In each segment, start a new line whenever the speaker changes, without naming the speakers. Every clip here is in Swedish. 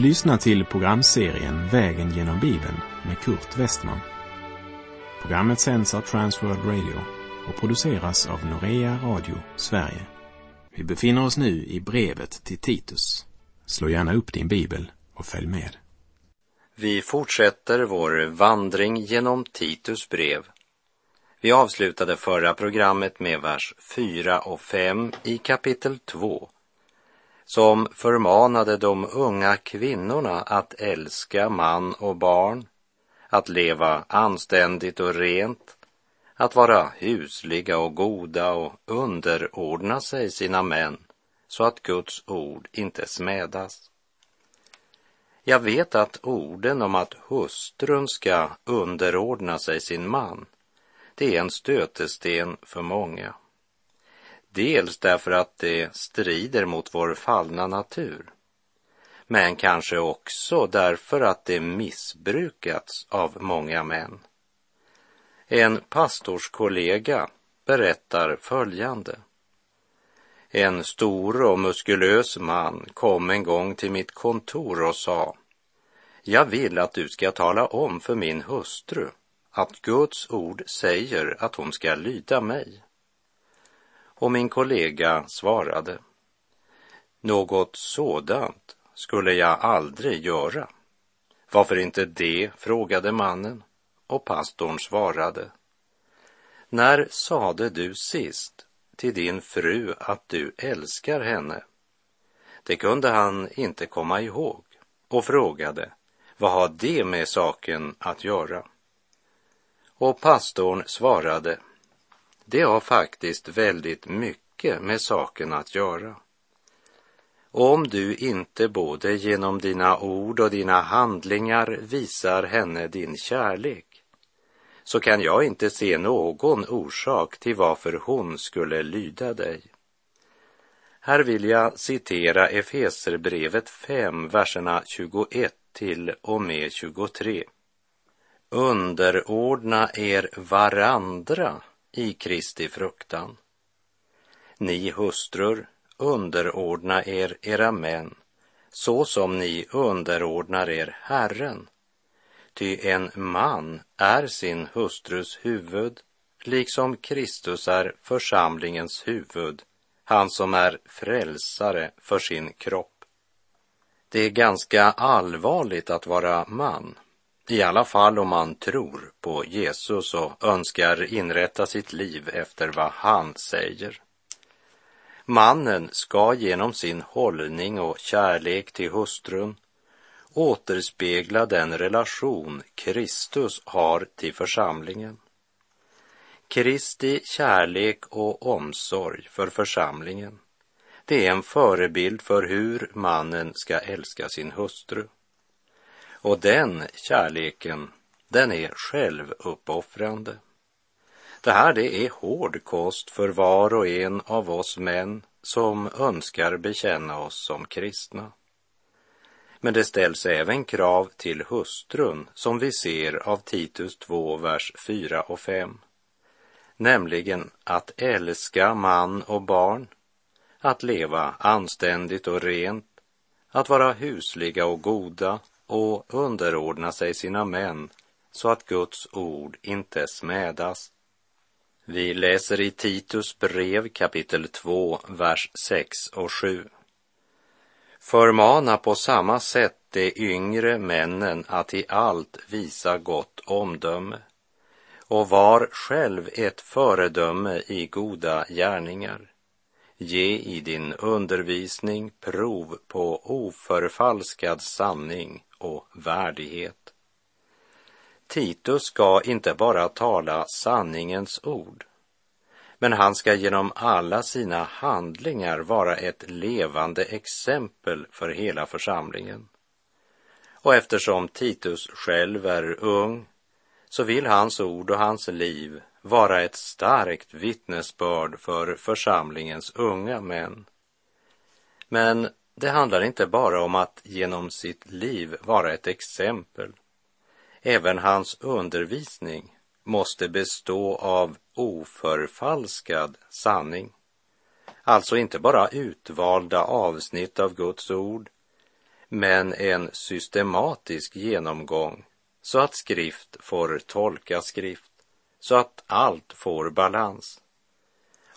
Du lyssnar till programserien Vägen genom Bibeln med Kurt Westman. Programmet sänds av Transworld Radio och produceras av Norea Radio Sverige. Vi befinner oss nu i brevet till Titus. Slå gärna upp din bibel och följ med.
Vi fortsätter vår vandring genom Titus brev. Vi avslutade förra programmet med vers 4 och 5 i kapitel 2 som förmanade de unga kvinnorna att älska man och barn, att leva anständigt och rent, att vara husliga och goda och underordna sig sina män så att Guds ord inte smädas. Jag vet att orden om att hustrun ska underordna sig sin man, det är en stötesten för många. Dels därför att det strider mot vår fallna natur, men kanske också därför att det missbrukats av många män. En pastorskollega berättar följande. En stor och muskulös man kom en gång till mitt kontor och sa Jag vill att du ska tala om för min hustru att Guds ord säger att hon ska lyda mig. Och min kollega svarade Något sådant skulle jag aldrig göra. Varför inte det? frågade mannen och pastorn svarade När sade du sist till din fru att du älskar henne? Det kunde han inte komma ihåg och frågade vad har det med saken att göra? Och pastorn svarade det har faktiskt väldigt mycket med saken att göra. Om du inte både genom dina ord och dina handlingar visar henne din kärlek så kan jag inte se någon orsak till varför hon skulle lyda dig. Här vill jag citera Efeserbrevet 5, verserna 21 till och med 23. Underordna er varandra i Kristi fruktan. Ni hustrur, underordna er era män så som ni underordnar er Herren. Ty en man är sin hustrus huvud, liksom Kristus är församlingens huvud, han som är frälsare för sin kropp. Det är ganska allvarligt att vara man, i alla fall om man tror på Jesus och önskar inrätta sitt liv efter vad han säger. Mannen ska genom sin hållning och kärlek till hustrun återspegla den relation Kristus har till församlingen. Kristi kärlek och omsorg för församlingen, det är en förebild för hur mannen ska älska sin hustru. Och den kärleken, den är självuppoffrande. Det här det är hård kost för var och en av oss män som önskar bekänna oss som kristna. Men det ställs även krav till hustrun som vi ser av Titus 2, vers 4 och 5. Nämligen att älska man och barn, att leva anständigt och rent, att vara husliga och goda, och underordna sig sina män så att Guds ord inte smädas. Vi läser i Titus brev kapitel 2, vers 6 och 7. Förmana på samma sätt de yngre männen att i allt visa gott omdöme och var själv ett föredöme i goda gärningar. Ge i din undervisning prov på oförfalskad sanning och värdighet. Titus ska inte bara tala sanningens ord, men han ska genom alla sina handlingar vara ett levande exempel för hela församlingen. Och eftersom Titus själv är ung så vill hans ord och hans liv vara ett starkt vittnesbörd för församlingens unga män. Men det handlar inte bara om att genom sitt liv vara ett exempel. Även hans undervisning måste bestå av oförfalskad sanning. Alltså inte bara utvalda avsnitt av Guds ord, men en systematisk genomgång så att skrift får tolka skrift, så att allt får balans.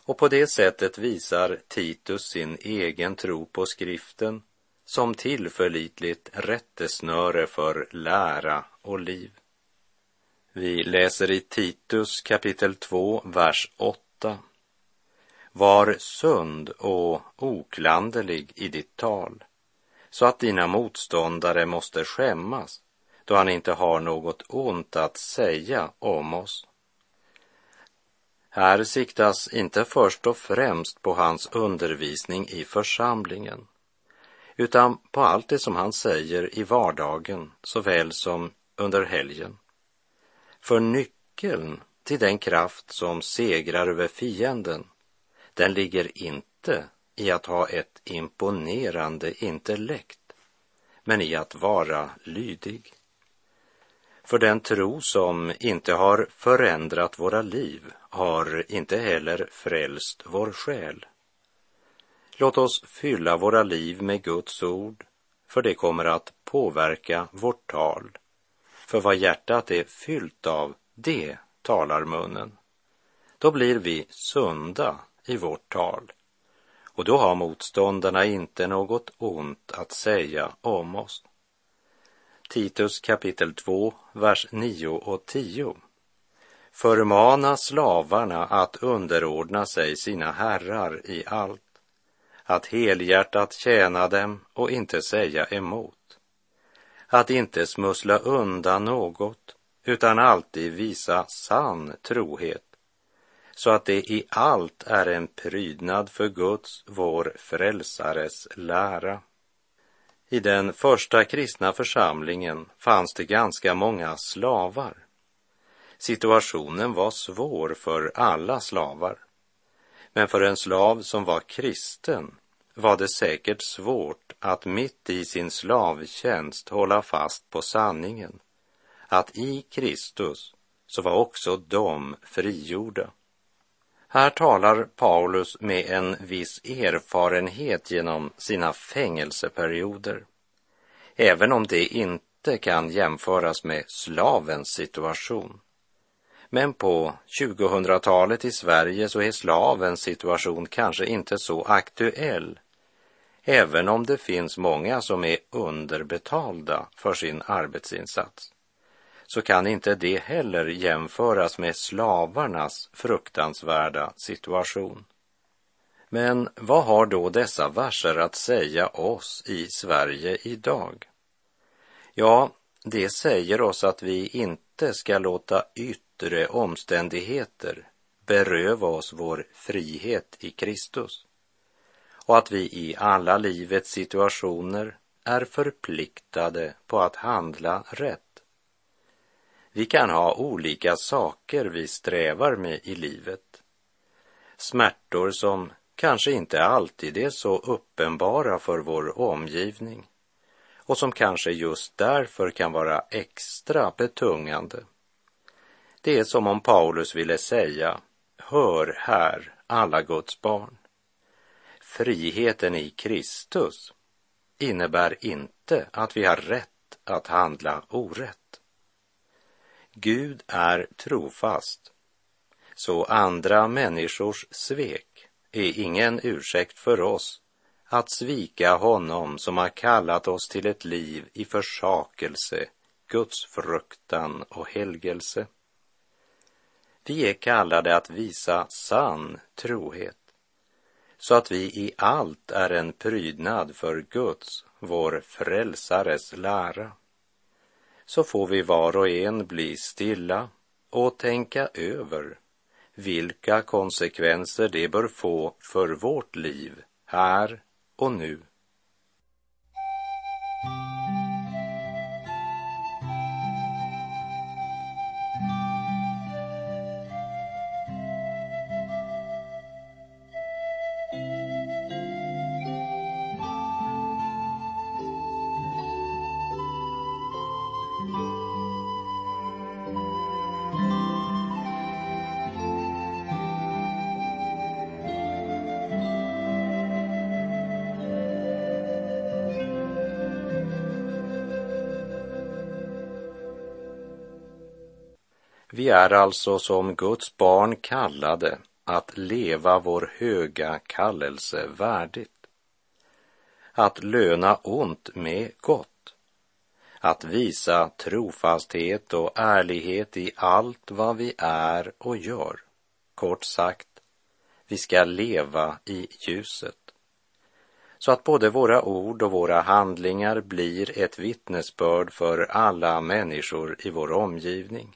Och på det sättet visar Titus sin egen tro på skriften som tillförlitligt rättesnöre för lära och liv. Vi läser i Titus kapitel 2, vers 8. Var sund och oklanderlig i ditt tal, så att dina motståndare måste skämmas då han inte har något ont att säga om oss. Här siktas inte först och främst på hans undervisning i församlingen, utan på allt det som han säger i vardagen såväl som under helgen. För nyckeln till den kraft som segrar över fienden, den ligger inte i att ha ett imponerande intellekt, men i att vara lydig. För den tro som inte har förändrat våra liv har inte heller frälst vår själ. Låt oss fylla våra liv med Guds ord, för det kommer att påverka vårt tal. För vad hjärtat är fyllt av, det talar munnen. Då blir vi sunda i vårt tal och då har motståndarna inte något ont att säga om oss. Titus kapitel 2, vers 9 och 10. Förmana slavarna att underordna sig sina herrar i allt, att helhjärtat tjäna dem och inte säga emot, att inte smussla undan något, utan alltid visa sann trohet, så att det i allt är en prydnad för Guds, vår frälsares lära. I den första kristna församlingen fanns det ganska många slavar. Situationen var svår för alla slavar. Men för en slav som var kristen var det säkert svårt att mitt i sin slavtjänst hålla fast på sanningen, att i Kristus så var också de frigjorda. Här talar Paulus med en viss erfarenhet genom sina fängelseperioder, även om det inte kan jämföras med slavens situation. Men på 2000-talet i Sverige så är slavens situation kanske inte så aktuell, även om det finns många som är underbetalda för sin arbetsinsats så kan inte det heller jämföras med slavarnas fruktansvärda situation. Men vad har då dessa verser att säga oss i Sverige idag? Ja, det säger oss att vi inte ska låta yttre omständigheter beröva oss vår frihet i Kristus och att vi i alla livets situationer är förpliktade på att handla rätt. Vi kan ha olika saker vi strävar med i livet. Smärtor som kanske inte alltid är så uppenbara för vår omgivning och som kanske just därför kan vara extra betungande. Det är som om Paulus ville säga, hör här alla Guds barn. Friheten i Kristus innebär inte att vi har rätt att handla orätt. Gud är trofast, så andra människors svek är ingen ursäkt för oss att svika honom som har kallat oss till ett liv i försakelse, Guds fruktan och helgelse. Vi är kallade att visa sann trohet, så att vi i allt är en prydnad för Guds, vår frälsares lära så får vi var och en bli stilla och tänka över vilka konsekvenser det bör få för vårt liv här och nu. Är alltså som Guds barn kallade att leva vår höga kallelse värdigt. Att löna ont med gott. Att visa trofasthet och ärlighet i allt vad vi är och gör. Kort sagt, vi ska leva i ljuset så att både våra ord och våra handlingar blir ett vittnesbörd för alla människor i vår omgivning.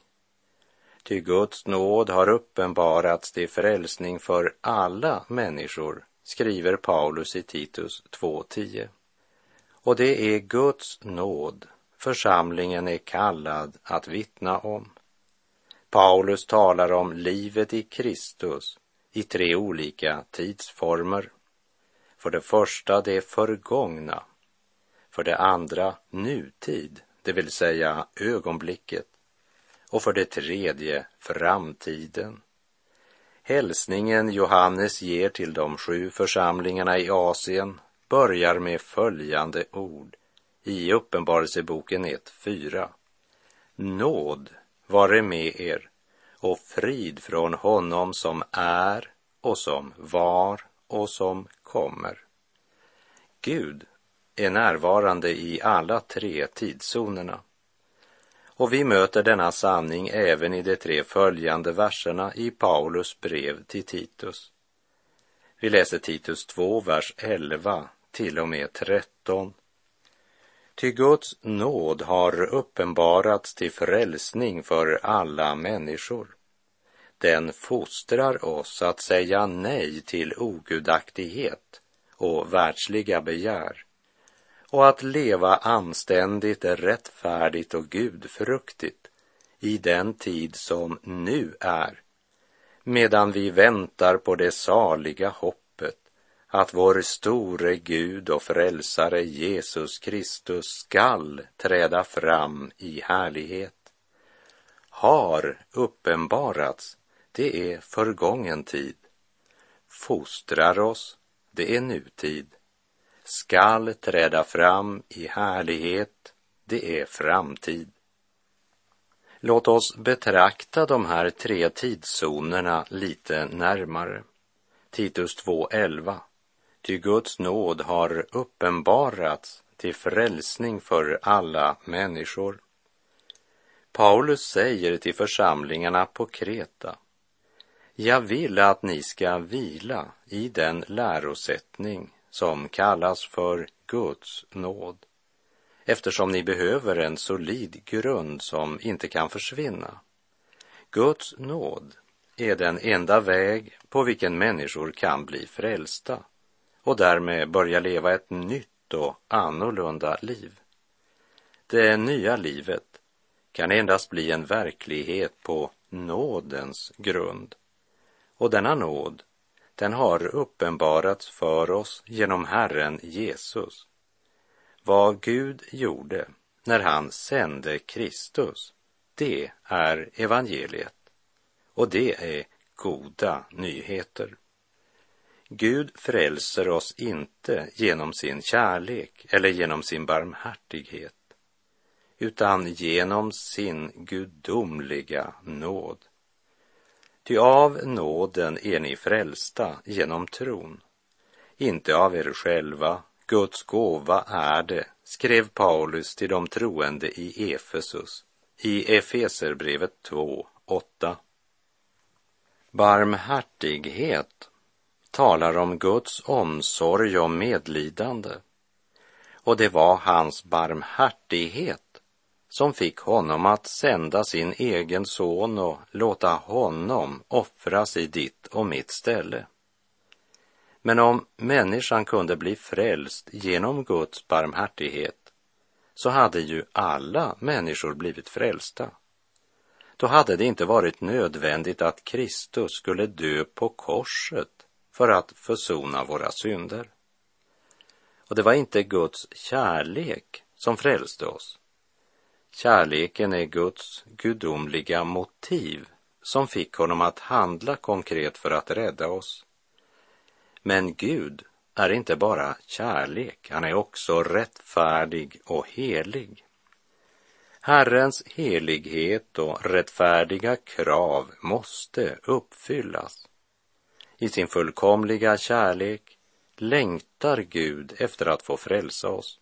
Ty Guds nåd har uppenbarats till frälsning för alla människor, skriver Paulus i Titus 2.10. Och det är Guds nåd församlingen är kallad att vittna om. Paulus talar om livet i Kristus i tre olika tidsformer. För det första det förgångna. För det andra nutid, det vill säga ögonblicket. Och för det tredje framtiden. Hälsningen Johannes ger till de sju församlingarna i Asien börjar med följande ord i Uppenbarelseboken 1.4. Nåd vare med er och frid från honom som är och som var och som kommer. Gud är närvarande i alla tre tidszonerna. Och vi möter denna sanning även i de tre följande verserna i Paulus brev till Titus. Vi läser Titus 2, vers 11 till och med 13. Ty Guds nåd har uppenbarats till frälsning för alla människor den fostrar oss att säga nej till ogudaktighet och världsliga begär och att leva anständigt, rättfärdigt och gudfruktigt i den tid som nu är, medan vi väntar på det saliga hoppet att vår store Gud och frälsare Jesus Kristus skall träda fram i härlighet, har uppenbarats det är förgången tid. Fostrar oss, det är nutid. Skall träda fram i härlighet, det är framtid. Låt oss betrakta de här tre tidszonerna lite närmare. Titus 2.11. Ty Guds nåd har uppenbarats till frälsning för alla människor. Paulus säger till församlingarna på Kreta jag vill att ni ska vila i den lärosättning som kallas för Guds nåd, eftersom ni behöver en solid grund som inte kan försvinna. Guds nåd är den enda väg på vilken människor kan bli frälsta och därmed börja leva ett nytt och annorlunda liv. Det nya livet kan endast bli en verklighet på nådens grund. Och denna nåd, den har uppenbarats för oss genom Herren Jesus. Vad Gud gjorde när han sände Kristus, det är evangeliet. Och det är goda nyheter. Gud frälser oss inte genom sin kärlek eller genom sin barmhärtighet, utan genom sin gudomliga nåd. Ty av nåden är ni frälsta genom tron, inte av er själva, Guds gåva är det, skrev Paulus till de troende i Efesus i Efeserbrevet 2, 8. Barmhärtighet talar om Guds omsorg och medlidande. Och det var hans barmhärtighet som fick honom att sända sin egen son och låta honom offras i ditt och mitt ställe. Men om människan kunde bli frälst genom Guds barmhärtighet så hade ju alla människor blivit frälsta. Då hade det inte varit nödvändigt att Kristus skulle dö på korset för att försona våra synder. Och det var inte Guds kärlek som frälste oss, Kärleken är Guds gudomliga motiv som fick honom att handla konkret för att rädda oss. Men Gud är inte bara kärlek, han är också rättfärdig och helig. Herrens helighet och rättfärdiga krav måste uppfyllas. I sin fullkomliga kärlek längtar Gud efter att få frälsa oss.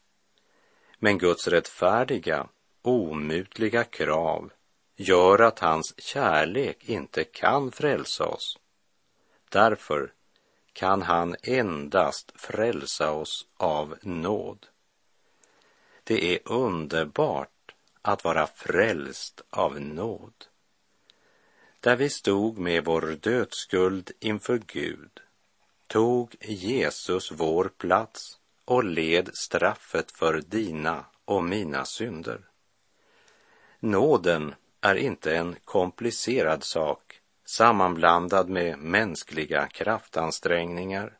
Men Guds rättfärdiga, omutliga krav gör att hans kärlek inte kan frälsa oss. Därför kan han endast frälsa oss av nåd. Det är underbart att vara frälst av nåd. Där vi stod med vår dödsskuld inför Gud tog Jesus vår plats och led straffet för dina och mina synder. Nåden är inte en komplicerad sak sammanblandad med mänskliga kraftansträngningar.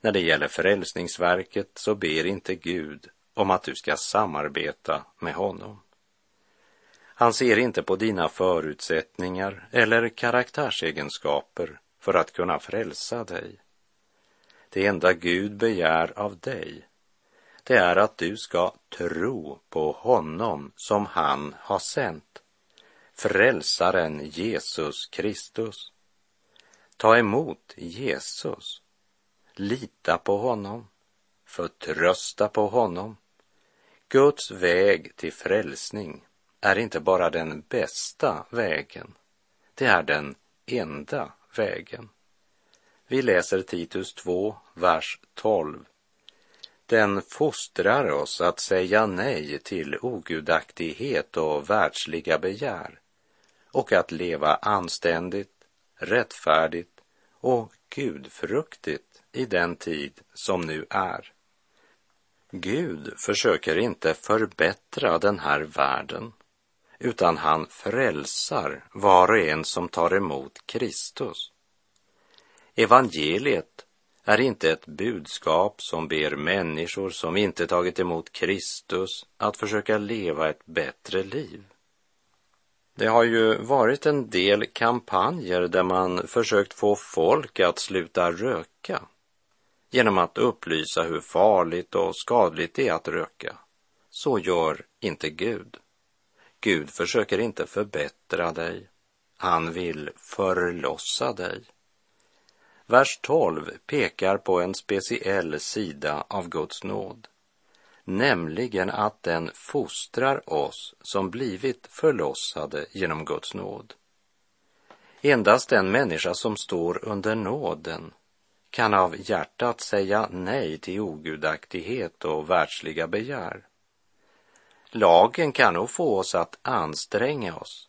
När det gäller frälsningsverket så ber inte Gud om att du ska samarbeta med honom. Han ser inte på dina förutsättningar eller karaktärsegenskaper för att kunna frälsa dig. Det enda Gud begär av dig, det är att du ska tro på honom som han har sänt, frälsaren Jesus Kristus. Ta emot Jesus, lita på honom, förtrösta på honom. Guds väg till frälsning är inte bara den bästa vägen, det är den enda vägen. Vi läser Titus 2, vers 12. Den fostrar oss att säga nej till ogudaktighet och världsliga begär och att leva anständigt, rättfärdigt och gudfruktigt i den tid som nu är. Gud försöker inte förbättra den här världen, utan han frälsar var och en som tar emot Kristus. Evangeliet är inte ett budskap som ber människor som inte tagit emot Kristus att försöka leva ett bättre liv. Det har ju varit en del kampanjer där man försökt få folk att sluta röka genom att upplysa hur farligt och skadligt det är att röka. Så gör inte Gud. Gud försöker inte förbättra dig. Han vill förlossa dig. Vers 12 pekar på en speciell sida av Guds nåd, nämligen att den fostrar oss som blivit förlossade genom Guds nåd. Endast den människa som står under nåden kan av hjärtat säga nej till ogudaktighet och världsliga begär. Lagen kan nog få oss att anstränga oss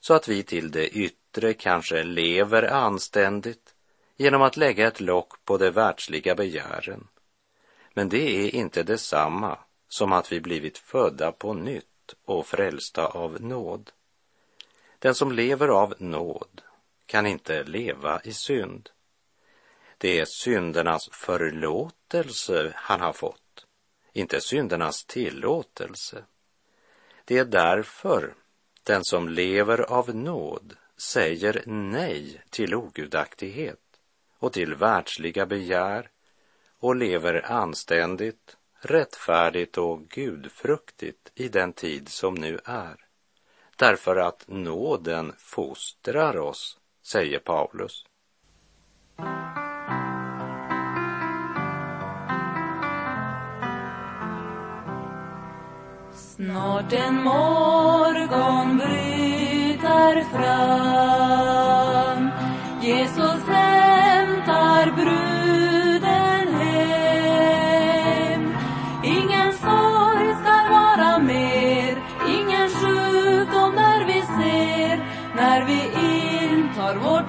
så att vi till det yttre kanske lever anständigt genom att lägga ett lock på de världsliga begären. Men det är inte detsamma som att vi blivit födda på nytt och frälsta av nåd. Den som lever av nåd kan inte leva i synd. Det är syndernas förlåtelse han har fått, inte syndernas tillåtelse. Det är därför den som lever av nåd säger nej till ogudaktighet och till världsliga begär och lever anständigt, rättfärdigt och gudfruktigt i den tid som nu är. Därför att nåden fostrar oss, säger Paulus.
Snart en morgon bryter fram Jesus är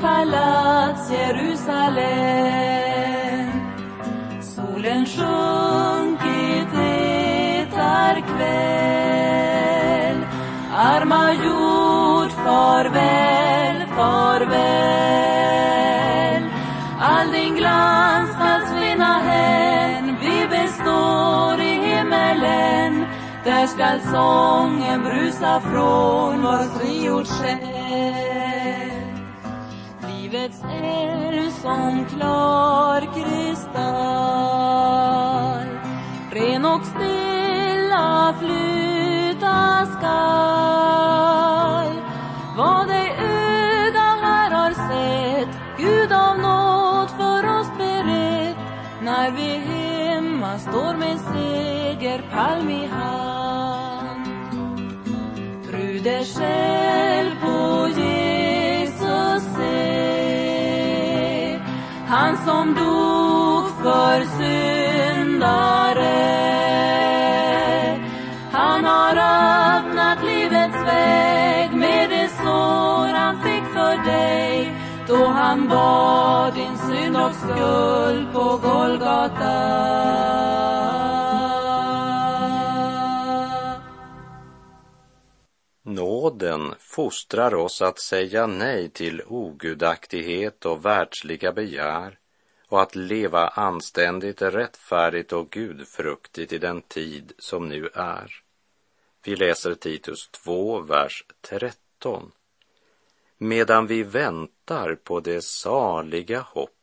palats Jerusalem. Solen sjunkit, det är kväll. Arma jord, farväl, farväl. Din glans skall svinna hän Vi består i himmelen. Där skall sången brusa från vår frigjord själ. Livets eld som klar kristall. Ren och stilla flyta skall. är vi hemma, står med segerpalm i hand. Pruder själv på Jesus se, han som dog för syndare. Han har öppnat livets väg med det sår han fick för dig då han bar din synd och skuld på Golgata.
Nåden fostrar oss att säga nej till ogudaktighet och världsliga begär och att leva anständigt, rättfärdigt och gudfruktigt i den tid som nu är. Vi läser Titus 2, vers 13. Medan vi väntar på det saliga hoppet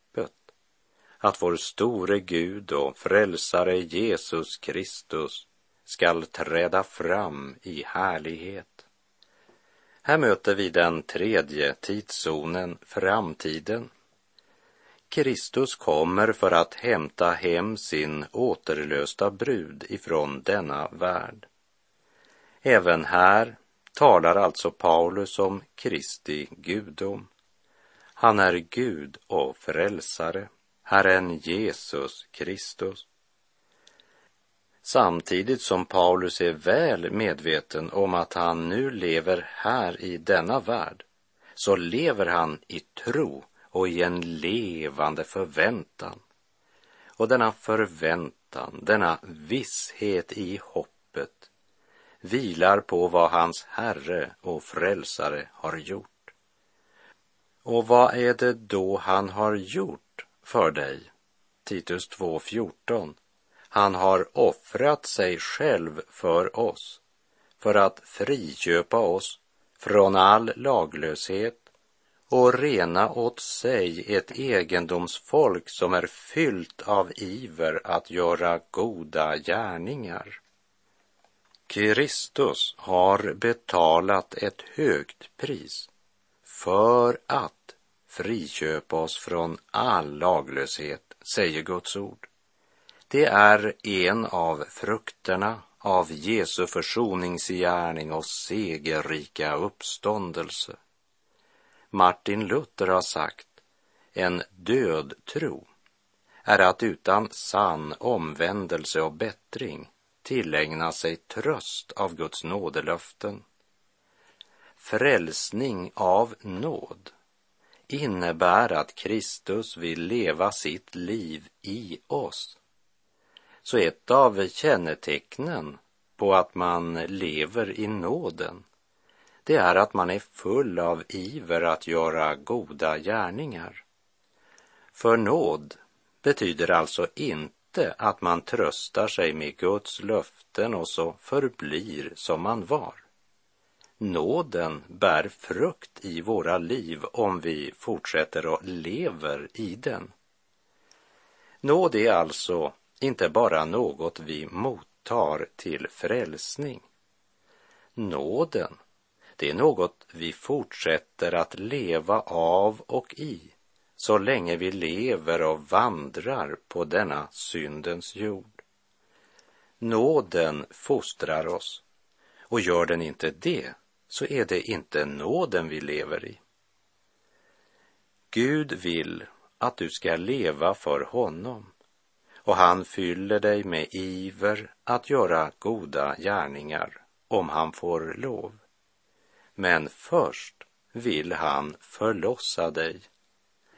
att vår store Gud och frälsare Jesus Kristus skall träda fram i härlighet. Här möter vi den tredje tidszonen, framtiden. Kristus kommer för att hämta hem sin återlösta brud ifrån denna värld. Även här talar alltså Paulus om Kristi gudom. Han är Gud och frälsare, Herren Jesus Kristus. Samtidigt som Paulus är väl medveten om att han nu lever här i denna värld, så lever han i tro och i en levande förväntan. Och denna förväntan, denna visshet i hoppet vilar på vad hans Herre och Frälsare har gjort. Och vad är det då han har gjort för dig? Titus 2.14. Han har offrat sig själv för oss för att friköpa oss från all laglöshet och rena åt sig ett egendomsfolk som är fyllt av iver att göra goda gärningar. Kristus har betalat ett högt pris för att friköpa oss från all laglöshet, säger Guds ord. Det är en av frukterna av Jesu försoningsgärning och segerrika uppståndelse. Martin Luther har sagt, en död tro är att utan sann omvändelse och bättring tillägna sig tröst av Guds nådelöften. Frälsning av nåd innebär att Kristus vill leva sitt liv i oss. Så ett av kännetecknen på att man lever i nåden, det är att man är full av iver att göra goda gärningar. För nåd betyder alltså inte att man tröstar sig med Guds löften och så förblir som man var. Nåden bär frukt i våra liv om vi fortsätter och lever i den. Nåd är alltså inte bara något vi mottar till frälsning. Nåden, det är något vi fortsätter att leva av och i så länge vi lever och vandrar på denna syndens jord. Nåden fostrar oss och gör den inte det så är det inte nåden vi lever i. Gud vill att du ska leva för honom och han fyller dig med iver att göra goda gärningar om han får lov. Men först vill han förlossa dig.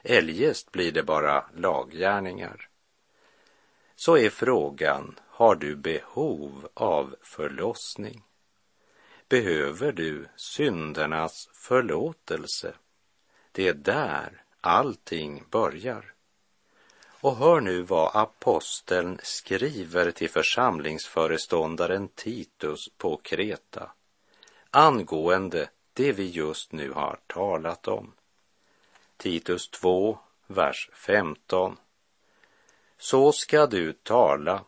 Eljest blir det bara laggärningar. Så är frågan, har du behov av förlossning? Behöver du syndernas förlåtelse? Det är där allting börjar. Och hör nu vad aposteln skriver till församlingsföreståndaren Titus på Kreta angående det vi just nu har talat om. Titus 2, vers 15. Så ska du tala,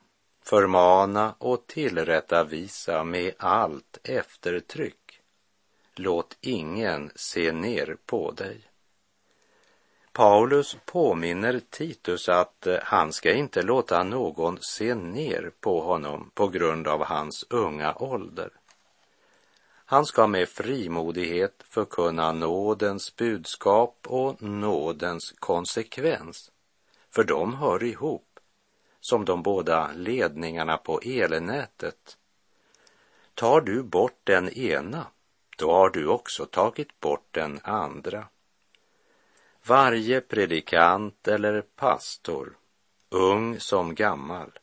förmana och tillrättavisa med allt eftertryck. Låt ingen se ner på dig. Paulus påminner Titus att eh, han ska inte låta någon se ner på honom på grund av hans unga ålder. Han ska med frimodighet förkunna nådens budskap och nådens konsekvens, för de hör ihop, som de båda ledningarna på elnätet. Tar du bort den ena, då har du också tagit bort den andra. Varje predikant eller pastor, ung som gammal,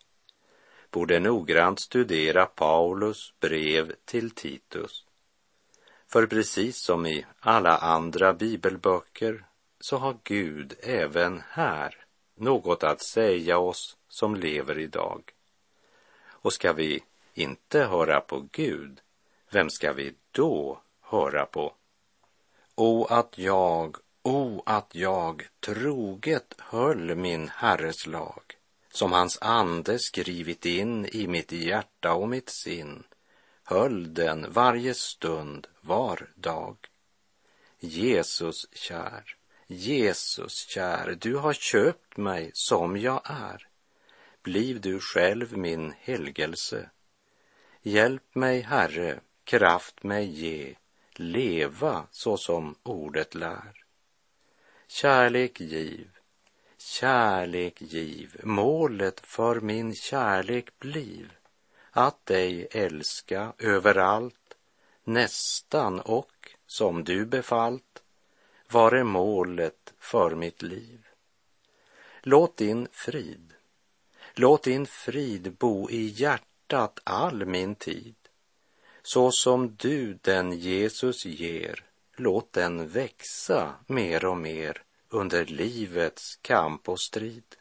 borde noggrant studera Paulus brev till Titus. För precis som i alla andra bibelböcker så har Gud även här något att säga oss som lever idag. Och ska vi inte höra på Gud, vem ska vi då höra på? O att jag, o att jag troget höll min Herres lag, som hans ande skrivit in i mitt hjärta och mitt sinn, höll den varje stund, var dag. Jesus kär, Jesus kär, du har köpt mig som jag är. Bliv du själv min helgelse. Hjälp mig, Herre, kraft mig ge, leva så som ordet lär. Kärlek giv, kärlek giv, målet för min kärlek bliv att dig älska överallt, nästan och som du befallt, vare målet för mitt liv. Låt din frid, låt din frid bo i hjärtat all min tid, så som du den Jesus ger, låt den växa mer och mer under livets kamp och strid.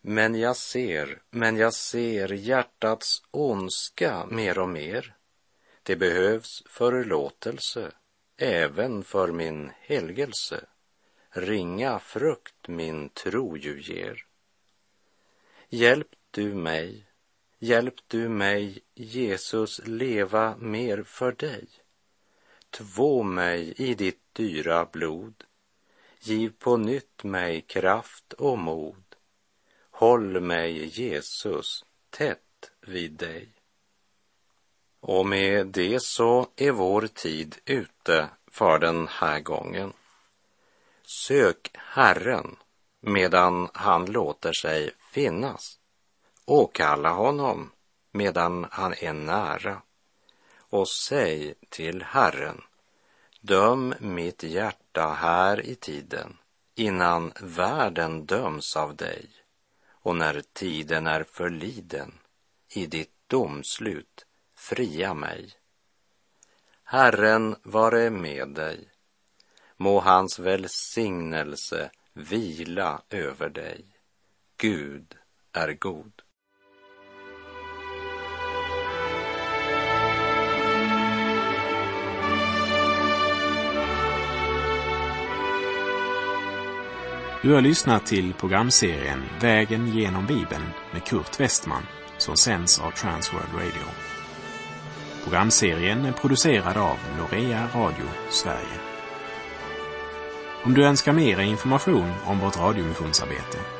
Men jag ser, men jag ser hjärtats ondska mer och mer. Det behövs förlåtelse, även för min helgelse. Ringa frukt min tro ju ger. Hjälp du mig, hjälp du mig, Jesus, leva mer för dig. Två mig i ditt dyra blod. Giv på nytt mig kraft och mod Håll mig, Jesus, tätt vid dig. Och med det så är vår tid ute för den här gången. Sök Herren medan han låter sig finnas. Åkalla honom medan han är nära. Och säg till Herren, döm mitt hjärta här i tiden innan världen döms av dig och när tiden är förliden i ditt domslut fria mig. Herren vare med dig. Må hans välsignelse vila över dig. Gud är god.
Du har lyssnat till programserien Vägen genom Bibeln med Kurt Westman som sänds av Transworld Radio. Programserien är producerad av Norea Radio Sverige. Om du önskar mer information om vårt radiomissionsarbete